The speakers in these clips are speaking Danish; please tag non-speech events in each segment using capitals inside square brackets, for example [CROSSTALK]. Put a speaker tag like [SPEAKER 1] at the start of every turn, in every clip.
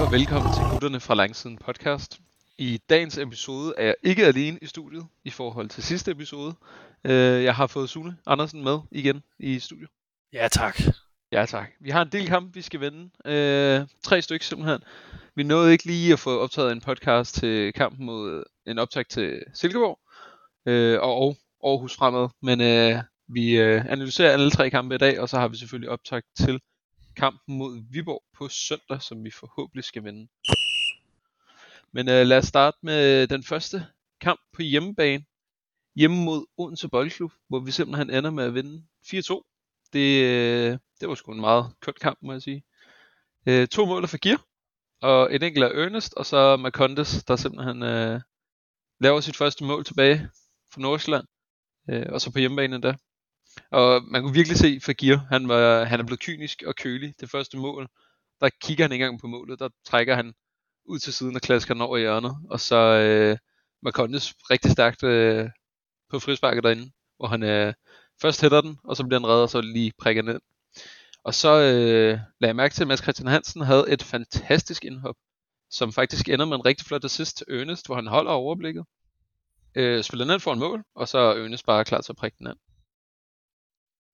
[SPEAKER 1] Og velkommen til Gutterne fra Langsiden podcast. I dagens episode er jeg ikke alene i studiet i forhold til sidste episode. Øh, jeg har fået Sune Andersen med igen i studiet.
[SPEAKER 2] Ja, tak.
[SPEAKER 1] Ja, tak. Vi har en del kamp, vi skal vende. Øh, tre stykker simpelthen. Vi nåede ikke lige at få optaget en podcast til kampen mod en optag til Silkeborg øh, og Aarhus fremad. Men øh, vi øh, analyserer alle tre kampe i dag, og så har vi selvfølgelig optag til kampen mod Viborg på søndag, som vi forhåbentlig skal vinde. Men øh, lad os starte med den første kamp på hjemmebane. Hjemme mod Odense Boldklub, hvor vi simpelthen ender med at vinde 4-2. Det, øh, det var sgu en meget kørt kamp, må jeg sige. Øh, to mål for Gear, og et enkelt af Ernest, og så Macondes, der simpelthen øh, laver sit første mål tilbage fra Nordsjælland. Øh, og så på hjemmebane der. Og man kunne virkelig se Fagir, han, var, han er blevet kynisk og kølig. Det første mål, der kigger han ikke engang på målet, der trækker han ud til siden og klasker den over i hjørnet. Og så øh, Marcondes rigtig stærkt øh, på frisparket derinde, hvor han øh, først hætter den, og så bliver han reddet, og så lige prikker ned. Og så øh, lagde jeg mærke til, at Mads Christian Hansen havde et fantastisk indhop, som faktisk ender med en rigtig flot assist til Ernest, hvor han holder overblikket. Øh, spiller ned for en mål, og så er Ernest bare klar til at prikke den ind.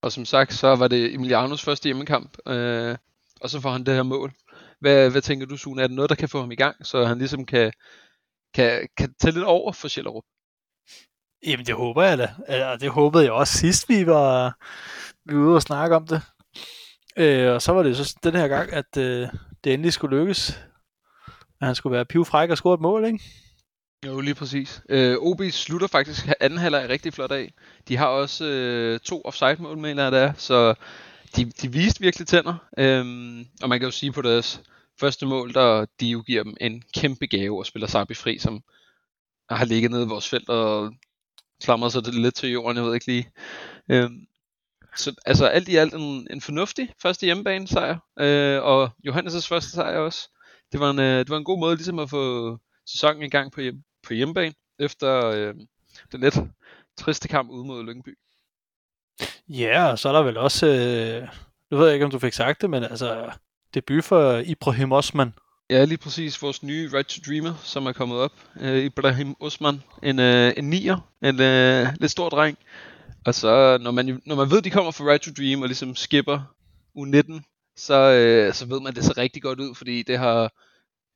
[SPEAKER 1] Og som sagt, så var det Emilianos første hjemmekamp, øh, og så får han det her mål. Hvad, hvad tænker du, Sune? Er det noget, der kan få ham i gang, så han ligesom kan, kan, kan tage lidt over for Sjællerup?
[SPEAKER 2] Jamen, det håber jeg da. Og det håbede jeg også sidst, vi var, vi var ude og snakke om det. Øh, og så var det så den her gang, at øh, det endelig skulle lykkes. At han skulle være pivfræk og score et mål, ikke?
[SPEAKER 1] Jo, lige præcis. Øh, OB slutter faktisk anden halvleg rigtig flot af. De har også øh, to offside-mål, mener jeg, der, så de, de viste virkelig tænder. Øhm, og man kan jo sige på deres første mål, der de jo giver dem en kæmpe gave og spiller Sabi fri, som har ligget nede i vores felt og klamret sig lidt til jorden, jeg ved ikke lige. Øhm, så altså alt i alt en, en fornuftig første hjemmebane sejr, øh, og Johannes' første sejr også. Det var, en, øh, det var en god måde ligesom at få sæsonen i gang på, hjem, på hjemmebane, efter øh, den lidt triste kamp ude mod Lyngby.
[SPEAKER 2] Ja, og så er der vel også, øh, nu ved jeg ikke, om du fik sagt det, men altså debut for Ibrahim Osman.
[SPEAKER 1] Ja, lige præcis. Vores nye Right to Dreamer, som er kommet op. Øh, Ibrahim Osman, en, øh, en nier, en øh, lidt stor dreng. Og så, når man, når man ved, de kommer fra Right to Dream og ligesom skipper U19, så, øh, så ved man, det ser rigtig godt ud, fordi det har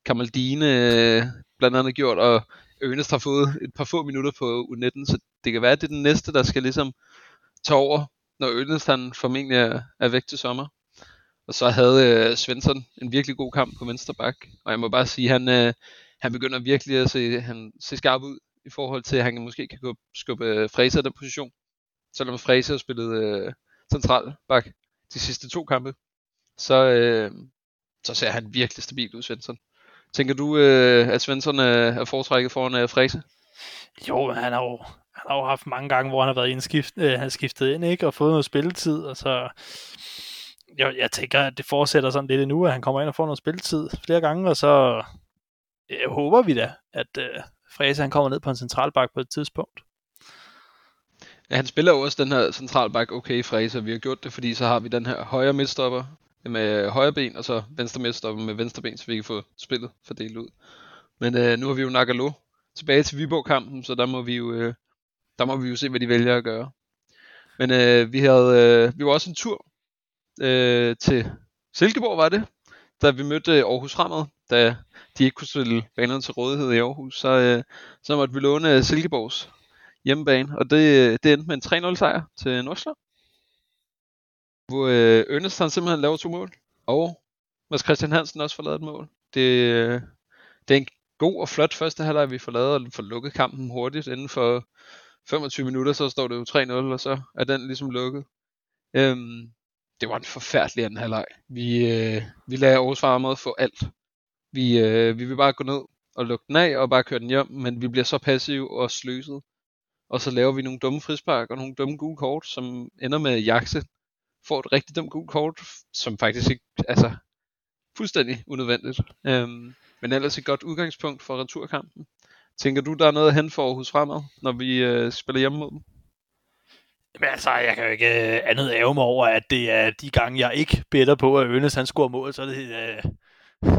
[SPEAKER 1] Kamaldine øh, blandt andet gjort, og Ernest har fået et par få minutter på U19, så det kan være, at det er den næste, der skal ligesom tage over, når Ernest han formentlig er, er væk til sommer. Og så havde øh, Svensson en virkelig god kamp på venstre bak, og jeg må bare sige, han, øh, han begynder virkelig at se, han se skarp ud i forhold til, at han måske kan skubbe øh, Fraser den position. Selvom Fraser har spillet øh, central bak de sidste to kampe, så, øh, så ser han virkelig stabil ud, Svensson. Tænker du, øh, at Svensson øh, er foretrækket foran øh, Frese?
[SPEAKER 2] Jo, han har jo, han har jo haft mange gange, hvor han har været indskift, øh, han skiftet ind, ikke, og fået noget spilletid, og så jeg, jeg tænker, at det fortsætter sådan lidt nu, at han kommer ind og får noget spilletid flere gange, og så jeg håber vi da, at øh, Frese han kommer ned på en centralbak på et tidspunkt.
[SPEAKER 1] Ja, han spiller jo også den her centralbak okay Frese, vi har gjort det, fordi så har vi den her højre midtstopper, med højre ben, og så venstre midtstopper med venstre ben, så vi kan få spillet fordelt ud. Men øh, nu har vi jo Nagalo tilbage til Viborg-kampen, så der må vi jo, øh, der må vi jo se, hvad de vælger at gøre. Men øh, vi havde, øh, vi var også en tur øh, til Silkeborg, var det, da vi mødte øh, Aarhus Fremad, da de ikke kunne stille banerne til rådighed i Aarhus, så, øh, så måtte vi låne øh, Silkeborgs hjemmebane, og det, øh, det endte med en 3-0 sejr til Nordsjælland hvor øh, Ernest han simpelthen laver to mål, og Mads Christian Hansen også får lavet et mål. Det, øh, det er en god og flot første halvleg, vi får lavet, og får lukket kampen hurtigt. Inden for 25 minutter, så står det jo 3-0, og så er den ligesom lukket. Øhm, det var en forfærdelig anden halvleg. Vi, øh, vi lader Aarhus Farmer få alt. Vi, øh, vi vil bare gå ned og lukke den af, og bare køre den hjem, men vi bliver så passive og sløset. Og så laver vi nogle dumme frispark og nogle dumme gule kort, som ender med jakse får et rigtig dumt gult kort, som faktisk ikke, altså, fuldstændig unødvendigt. Øhm, men ellers et godt udgangspunkt for returkampen. Tænker du, der er noget hente for Aarhus fremad, når vi øh, spiller hjemme mod dem?
[SPEAKER 2] Men altså, jeg kan jo ikke øh, andet æve mig over, at det er de gange, jeg ikke bedder på, at Ønes han scorer mål, så det, øh,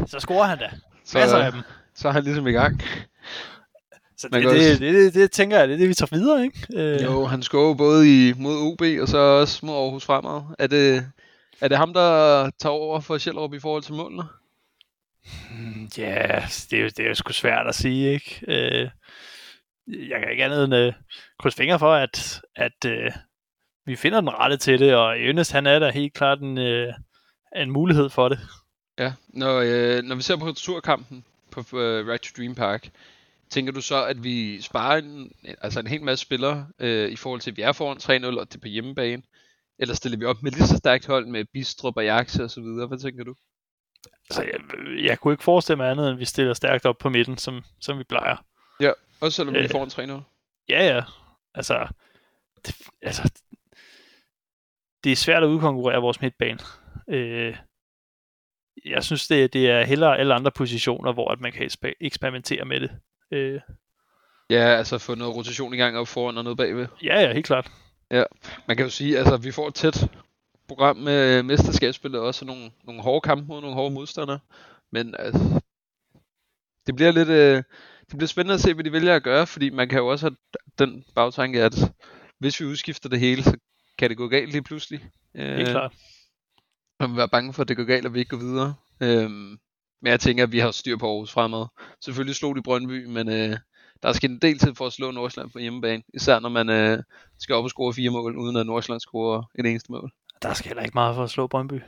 [SPEAKER 2] så scorer han da.
[SPEAKER 1] Så,
[SPEAKER 2] Masser af dem.
[SPEAKER 1] så er han ligesom i gang.
[SPEAKER 2] Så det, det,
[SPEAKER 1] også-
[SPEAKER 2] det, det, det, tænker jeg, det er det, vi tager videre, ikke? Øh,
[SPEAKER 1] Jo, han scorer både i, mod OB og så også mod Aarhus Fremad. Er det, er det ham, der tager over for Sjællerup i forhold til målene?
[SPEAKER 2] Mm, Ja, det er, jo, det er jo sgu svært at sige, ikke? Øh, jeg kan ikke andet end øh, krydse fingre for, at, at øh, vi finder den rette til det, og Ernest, han er da helt klart en, øh, en mulighed for det.
[SPEAKER 1] Ja, når, øh, når vi ser på returkampen på øh, Right to Dream Park, tænker du så, at vi sparer en, altså en hel masse spillere øh, i forhold til, at vi er foran 3-0, og det er på hjemmebane? Eller stiller vi op med lige så stærkt hold med Bistrup og Jaxe og så videre? Hvad tænker du?
[SPEAKER 2] Altså, jeg, jeg kunne ikke forestille mig andet, end vi stiller stærkt op på midten, som, som vi plejer.
[SPEAKER 1] Også selvom vi er
[SPEAKER 2] Øh.
[SPEAKER 1] foran 3-0?
[SPEAKER 2] Ja, ja. Altså, det, altså, det er svært at udkonkurrere vores midtbane. Øh, jeg synes, det, det er hellere alle andre positioner, hvor at man kan eksper- eksperimentere med det. Øh,
[SPEAKER 1] Ja, altså få noget rotation i gang op foran og noget bagved.
[SPEAKER 2] ja, ja, helt klart.
[SPEAKER 1] Man kan jo sige, altså vi får et tæt program med mesterskabsspillet og også nogle, nogle hårde kampe mod nogle hårde modstandere. Men altså, det bliver lidt, øh, det bliver spændende at se, hvad de vælger at gøre, fordi man kan jo også have den bagtanke, at hvis vi udskifter det hele, så kan det gå galt lige pludselig.
[SPEAKER 2] Helt
[SPEAKER 1] Øh,
[SPEAKER 2] klart.
[SPEAKER 1] Og man være bange for, at det går galt, og vi ikke går videre. Øhm, men jeg tænker, at vi har styr på Aarhus fremad. Selvfølgelig slog de Brøndby, men øh, der er sket en del tid for at slå Nordsjælland på hjemmebane. Især når man øh, skal op og score fire mål, uden at Nordsjælland scorer et eneste mål.
[SPEAKER 2] Der skal heller ikke meget for at slå Brøndby.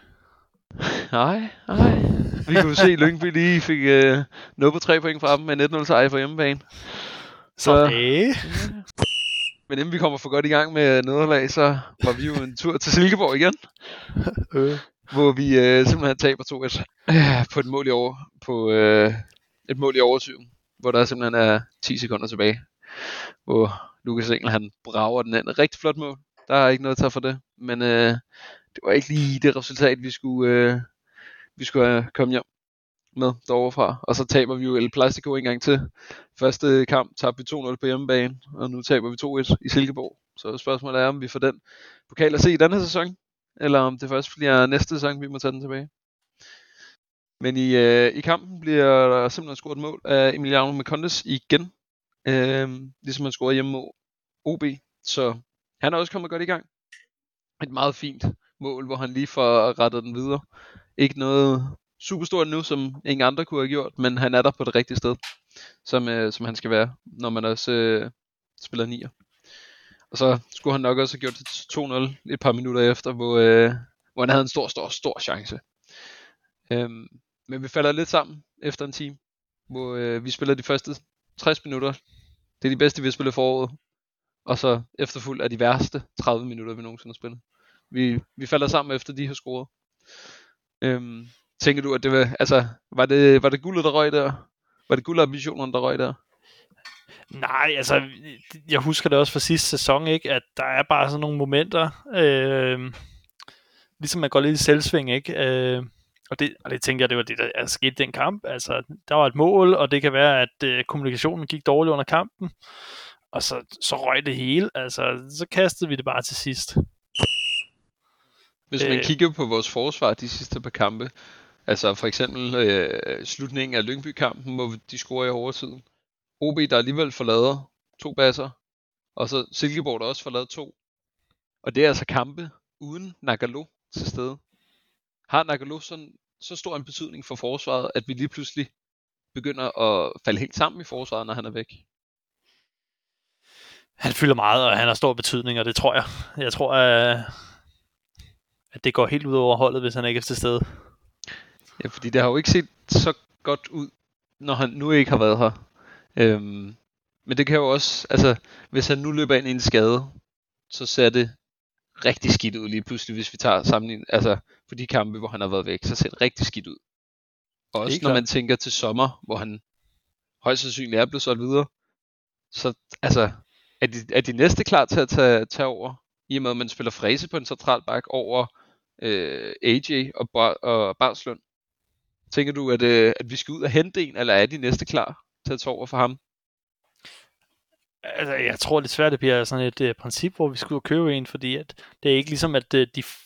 [SPEAKER 2] [LAUGHS]
[SPEAKER 1] Nej, nej. Vi kunne se, at Lyngby lige fik øh, noget på tre point fra dem med en 1-0 sejr på hjemmebane.
[SPEAKER 2] Så hey.
[SPEAKER 1] Men inden vi kommer for godt i gang med nederlag, så var vi jo en tur til Silkeborg igen.
[SPEAKER 2] øh
[SPEAKER 1] hvor vi øh, simpelthen taber 2-1 øh, på et mål i over på øh, et mål i overtid, hvor der simpelthen er 10 sekunder tilbage, hvor Lukas Engel han brager den ind. Rigtig flot mål. Der er ikke noget at tage for det, men øh, det var ikke lige det resultat vi skulle øh, vi skulle øh, komme hjem med derovre fra. Og så taber vi jo El Plastico en gang til. Første kamp tabte vi 2-0 på hjemmebane, og nu taber vi 2-1 i Silkeborg. Så spørgsmålet er, om vi får den pokal at se i denne sæson, eller om det først bliver næste sæson, vi må tage den tilbage. Men i, øh, i kampen bliver der simpelthen scoret mål af Emiliano Mecondes igen, øh, ligesom han scorede hjemme mod OB. Så han er også kommet godt i gang. Et meget fint mål, hvor han lige får rettet den videre. Ikke noget super stort nu, som ingen andre kunne have gjort, men han er der på det rigtige sted, som, øh, som han skal være, når man også øh, spiller nier. Og så skulle han nok også have gjort det til 2-0 et par minutter efter, hvor, øh, hvor han havde en stor, stor, stor chance. Øhm, men vi falder lidt sammen efter en time, hvor øh, vi spiller de første 60 minutter. Det er de bedste, vi har spillet foråret. Og så efterfulgt af de værste 30 minutter, vi nogensinde har spillet. Vi, vi falder sammen efter, de har scoret. Øhm, tænker du, at det var, altså, var det, var det guldet, der røg der? Var det guldambitionerne, der røg der?
[SPEAKER 2] Nej, altså, jeg husker det også fra sidste sæson, ikke, at der er bare sådan nogle momenter, øh, ligesom man går lidt i selvsving, ikke? Øh, og, det, og det tænker jeg, det var det, der er sket i den kamp. Altså, der var et mål, og det kan være, at øh, kommunikationen gik dårligt under kampen, og så, så røg det hele. Altså, så kastede vi det bare til sidst.
[SPEAKER 1] Hvis man
[SPEAKER 2] Øh.
[SPEAKER 1] kigger på vores forsvar de sidste par kampe, altså for eksempel øh, slutningen af Lyngby-kampen, hvor de scorer i overtiden. OB, der alligevel forlader to basser, og så Silkeborg, der også forlader to. Og det er altså kampe uden Nagalo til stede. Har Nagalo sådan, så stor en betydning for forsvaret, at vi lige pludselig begynder at falde helt sammen i forsvaret, når han er væk?
[SPEAKER 2] Han fylder meget, og han har stor betydning, og det tror jeg. Jeg tror, at, at det går helt ud over holdet, hvis han ikke er til stede.
[SPEAKER 1] Ja, fordi det har jo ikke set så godt ud, når han nu ikke har været her. Øhm, men det kan jo også, altså, hvis han nu løber ind i en skade, så ser det rigtig skidt ud lige pludselig, hvis vi tager sammen, altså, på de kampe, hvor han har været væk, så ser det rigtig skidt ud. Og også når
[SPEAKER 2] klart.
[SPEAKER 1] man tænker til sommer, hvor han højst sandsynligt er blevet solgt videre, så altså, er de, er de næste klar til at tage, tage over, i og med at man spiller fræse på en central bak over øh, AJ og, Bar- og Barslund? Tænker du, at, øh, at vi skal ud og hente en, eller er de næste klar til at tage over for ham?
[SPEAKER 2] Altså, jeg tror det svært, det bliver sådan et uh, princip, hvor vi skulle købe en, fordi at det er ikke ligesom, at uh, de f-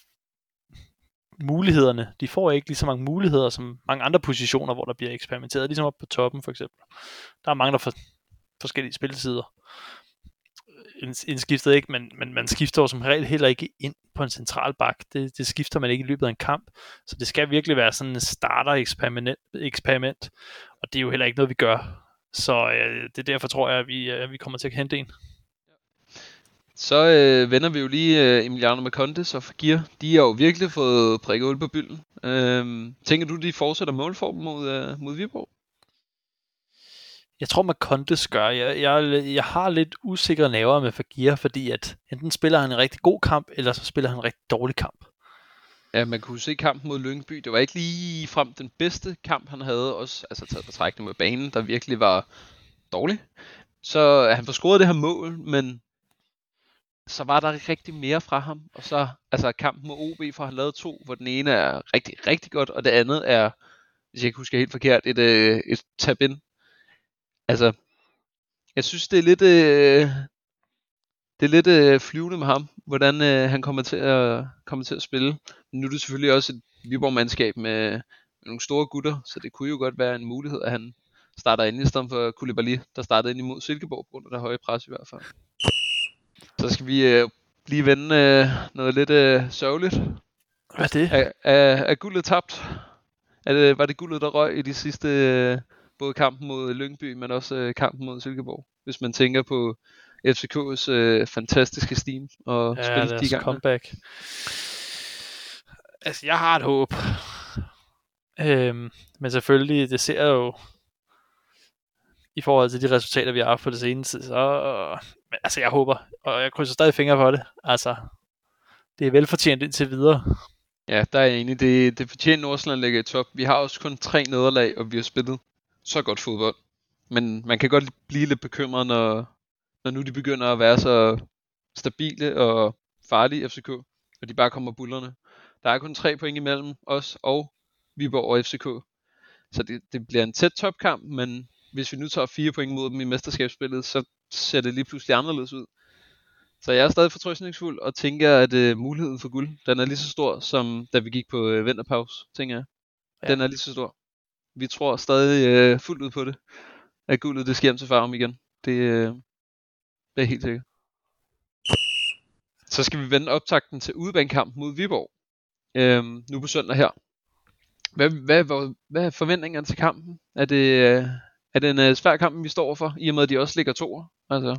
[SPEAKER 2] mulighederne. De får ikke lige så mange muligheder som mange andre positioner, hvor der bliver eksperimenteret, ligesom op på toppen for eksempel. Der er mange, der får forskellige spilletider øh, indskiftet ikke, men, men man skifter jo som regel heller ikke ind på en central bak. Det, det skifter man ikke i løbet af en kamp. Så det skal virkelig være sådan en starter-eksperiment, eksperiment, og det er jo heller ikke noget, vi gør. Så øh, det er derfor, tror jeg, at vi, øh, vi kommer til at hente en.
[SPEAKER 1] Så øh, vender vi jo lige øh, Emiliano Macondes og Fagir. De har jo virkelig fået prikket uld på bylden. Øh, tænker du, de fortsætter målform mod, øh, mod Viborg?
[SPEAKER 2] Jeg tror, Macontes gør. Jeg, jeg, jeg har lidt usikre naver med Fagir, fordi at enten spiller han en rigtig god kamp, eller så spiller han en rigtig dårlig kamp.
[SPEAKER 1] Ja, man kunne se kampen mod Lyngby. Det var ikke lige frem den bedste kamp, han havde. Også altså taget på trækning med banen, der virkelig var dårlig. Så øh, han får scoret det her mål, men så var der ikke rigtig mere fra ham. Og så altså kampen mod OB, for han lavet to, hvor den ene er rigtig, rigtig godt, og det andet er, hvis jeg ikke husker helt forkert, et, øh, et tab-in altså, jeg synes, det er lidt, øh, det er lidt øh, flyvende med ham, hvordan øh, han kommer til, at, kommer til at spille. Men nu er det selvfølgelig også et Viborg-mandskab med, med nogle store gutter, så det kunne jo godt være en mulighed, at han starter ind i stedet for Koulibaly, der startede ind imod Silkeborg på grund af det høje pres i hvert fald. Så skal vi øh, lige vende øh, noget lidt øh, sørgeligt.
[SPEAKER 2] Hvad er det?
[SPEAKER 1] Er, er, er guldet tabt? Er det, var det guldet, der røg i de sidste øh, både kampen mod Lyngby, men også øh, kampen mod Silkeborg. Hvis man tænker på FCK's øh, fantastiske steam og
[SPEAKER 2] ja,
[SPEAKER 1] spille de gange.
[SPEAKER 2] comeback. Altså, jeg har et håb. Øhm, men selvfølgelig, det ser jo i forhold til de resultater, vi har haft på det seneste, så men, altså, jeg håber, og jeg krydser stadig fingre på det. Altså, det er velfortjent indtil videre.
[SPEAKER 1] Ja, der er jeg enig. Det, det fortjener Nordsjælland ligger i top. Vi har også kun tre nederlag, og vi har spillet så godt fodbold. Men man kan godt blive lidt bekymret, når, når nu de begynder at være så stabile og farlige FCK, og de bare kommer bullerne. Der er kun tre point imellem os og Viborg og FCK. Så det, det bliver en tæt topkamp, men hvis vi nu tager fire point mod dem i mesterskabsspillet, så ser det lige pludselig anderledes ud. Så jeg er stadig fortrøstningsfuld og tænker, at uh, muligheden for guld, den er lige så stor, som da vi gik på uh, vinterpause, tænker jeg. Ja. Den er lige så stor vi tror stadig øh, fuldt ud på det. At guldet det skal hjem til farm igen. Det, øh, det er helt sikkert. Så skal vi vende optakten til udebanekampen mod Viborg. Øhm, nu på søndag her. Hvad, hvad, hvad, hvad er forventningerne til kampen? Er det, øh, er det en uh, svær kamp, vi står for, i og med at de også ligger to? Altså.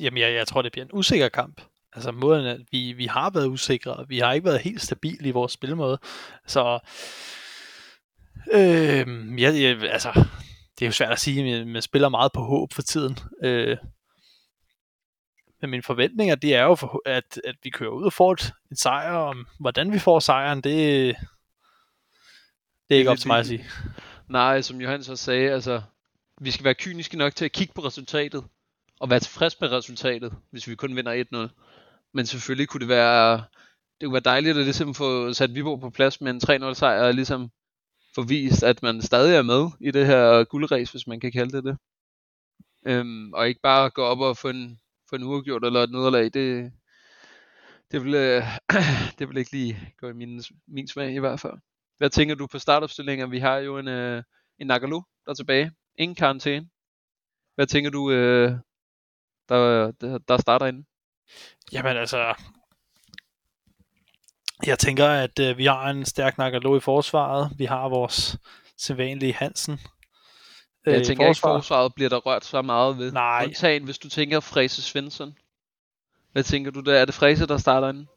[SPEAKER 2] Jamen, jeg, jeg tror, det bliver en usikker kamp. Altså måden, at vi, vi har været usikre, og vi har ikke været helt stabile i vores spilmåde. Så Øh, ja, ja, altså, det er jo svært at sige, men man spiller meget på håb for tiden. Øh, men mine forventninger, det er jo, at, at vi kører ud og får et, en sejr. Om hvordan vi får sejren, det, det er ikke op til mig at sige.
[SPEAKER 1] Nej, som Johan så sagde, altså, vi skal være kyniske nok til at kigge på resultatet, og være tilfreds med resultatet, hvis vi kun vinder 1-0. Men selvfølgelig kunne det være, det kunne være dejligt at ligesom få sat Viborg på plads med en 3-0 sejr, og ligesom få vist, at man stadig er med i det her guldræs, hvis man kan kalde det det. Øhm, og ikke bare gå op og få en, for en uafgjort eller et nederlag, det, det, vil, øh, [CLEARS THROAT] det vil ikke lige gå i min, min smag i hvert fald. Hvad tænker du på startopstillinger? Vi har jo en, øh, en Nagalu, der er tilbage. Ingen karantæne. Hvad tænker du, øh, der, der, der starter inden?
[SPEAKER 2] Jamen altså, jeg tænker, at øh, vi har en stærk Nagalo i forsvaret. Vi har vores sædvanlige Hansen.
[SPEAKER 1] Øh, jeg tænker forsvar. ikke, forsvaret bliver der rørt så meget ved.
[SPEAKER 2] Nej.
[SPEAKER 1] Undtagen, hvis du tænker Frese Svensson. Hvad tænker du der? Er det Frese, der starter inden?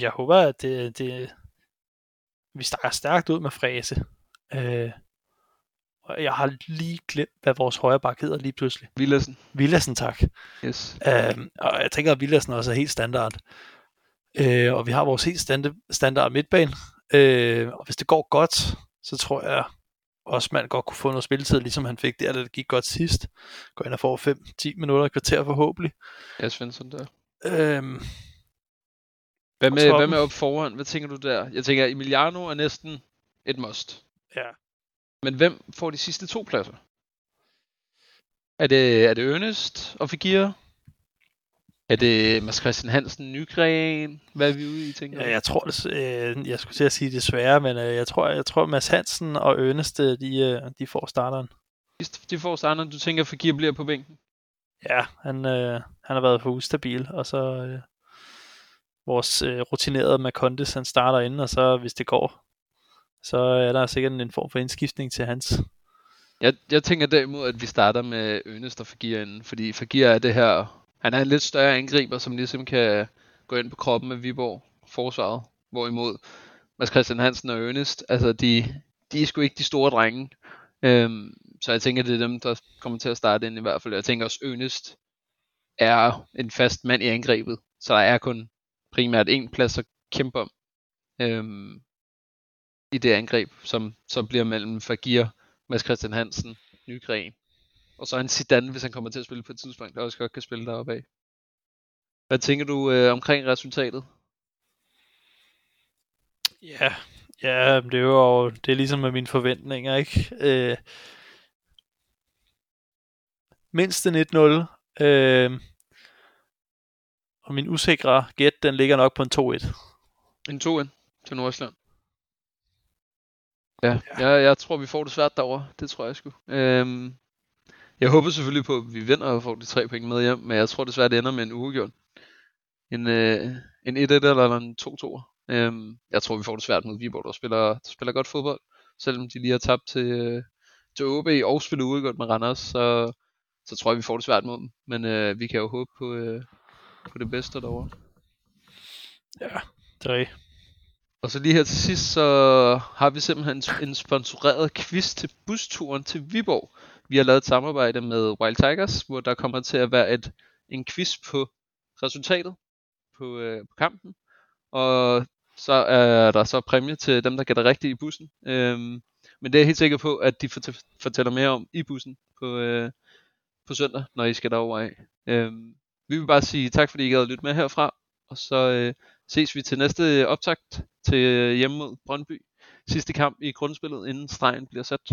[SPEAKER 2] Jeg håber, at det, det, vi starter stærkt ud med Frese. Øh, og jeg har lige glemt, hvad vores højre bak hedder lige pludselig.
[SPEAKER 1] Villersen.
[SPEAKER 2] Villersen, tak.
[SPEAKER 1] Yes.
[SPEAKER 2] Øh, og jeg tænker, at Villersen også er helt standard. Øh, og vi har vores helt standard, standard midtbane. Øh, og hvis det går godt, så tror jeg også, man godt kunne få noget spilletid, ligesom han fik der, da det gik godt sidst. Går ind og får 5-10 minutter i kvarter forhåbentlig.
[SPEAKER 1] Ja, Svensson der.
[SPEAKER 2] Øhm,
[SPEAKER 1] hvad, med, hvad med op foran? Hvad tænker du der? Jeg tænker, Emiliano er næsten et must.
[SPEAKER 2] Ja.
[SPEAKER 1] Men hvem får de sidste to pladser? Er det, er det Ernest og Figir? Er det Mads Christian Hansen, Nygren? Hvad er vi ude i, tænker
[SPEAKER 2] Ja, jeg tror, det, øh, jeg skulle til at sige desværre, men øh, jeg tror, jeg tror Mads Hansen og Erneste, de, øh, de får starteren.
[SPEAKER 1] De, får starteren, du tænker, Fagir bliver på bænken?
[SPEAKER 2] Ja, han, øh, han har været for ustabil, og så øh, vores øh, rutinerede Macondes, han starter inden, og så hvis det går, så er der sikkert en form for indskiftning til hans.
[SPEAKER 1] Jeg, jeg tænker derimod, at vi starter med Ernest og Fagir inden, fordi Fagir er det her, han er en lidt større angriber, som ligesom kan gå ind på kroppen med Viborg forsvaret, hvorimod Mads Christian Hansen og Ernest, altså de, de er sgu ikke de store drenge. Øhm, så jeg tænker, det er dem, der kommer til at starte ind i hvert fald. Jeg tænker også, Ernest er en fast mand i angrebet, så der er kun primært en plads at kæmpe om øhm, i det angreb, som som bliver mellem Fagir, Mads Christian Hansen, Nygren, og så en Zidane, hvis han kommer til at spille på et tidspunkt, der også godt kan spille deroppe af. Hvad tænker du øh, omkring resultatet?
[SPEAKER 2] Ja, ja, det er jo det er ligesom med mine forventninger, ikke? Øh, mindst en 1-0. Øh, og min usikre gæt, den ligger nok på en 2-1.
[SPEAKER 1] En 2-1 til Nordsjælland. Ja, ja. Jeg, jeg tror, vi får det svært derovre. Det tror jeg sgu. Øhm, jeg håber selvfølgelig på, at vi vinder og får de tre point med hjem, men jeg tror desværre, det ender med en uafgjort. En, øh, en 1-1 eller en 2-2. Øhm, jeg tror, vi får det svært mod Viborg, der spiller, der spiller godt fodbold. Selvom de lige har tabt til, øh, til OB og spiller uafgjort med Randers, så, så tror jeg, vi får det svært mod dem. Men øh, vi kan jo håbe på, øh, på det bedste derovre.
[SPEAKER 2] Ja, det er rigtigt.
[SPEAKER 1] Og så lige her til sidst, så har vi simpelthen en sponsoreret quiz til busturen til Viborg. Vi har lavet et samarbejde med Wild Tigers, hvor der kommer til at være et, en quiz på resultatet på, øh, på kampen. Og så er der så præmie til dem, der gætter rigtigt i bussen. Øhm, men det er jeg helt sikker på, at de fortæller mere om i bussen på, øh, på søndag, når I skal derover af. Øhm, vi vil bare sige tak, fordi I gad at lytte med herfra. Og så øh, ses vi til næste optakt til øh, hjemme mod Brøndby. Sidste kamp i grundspillet, inden stregen bliver sat.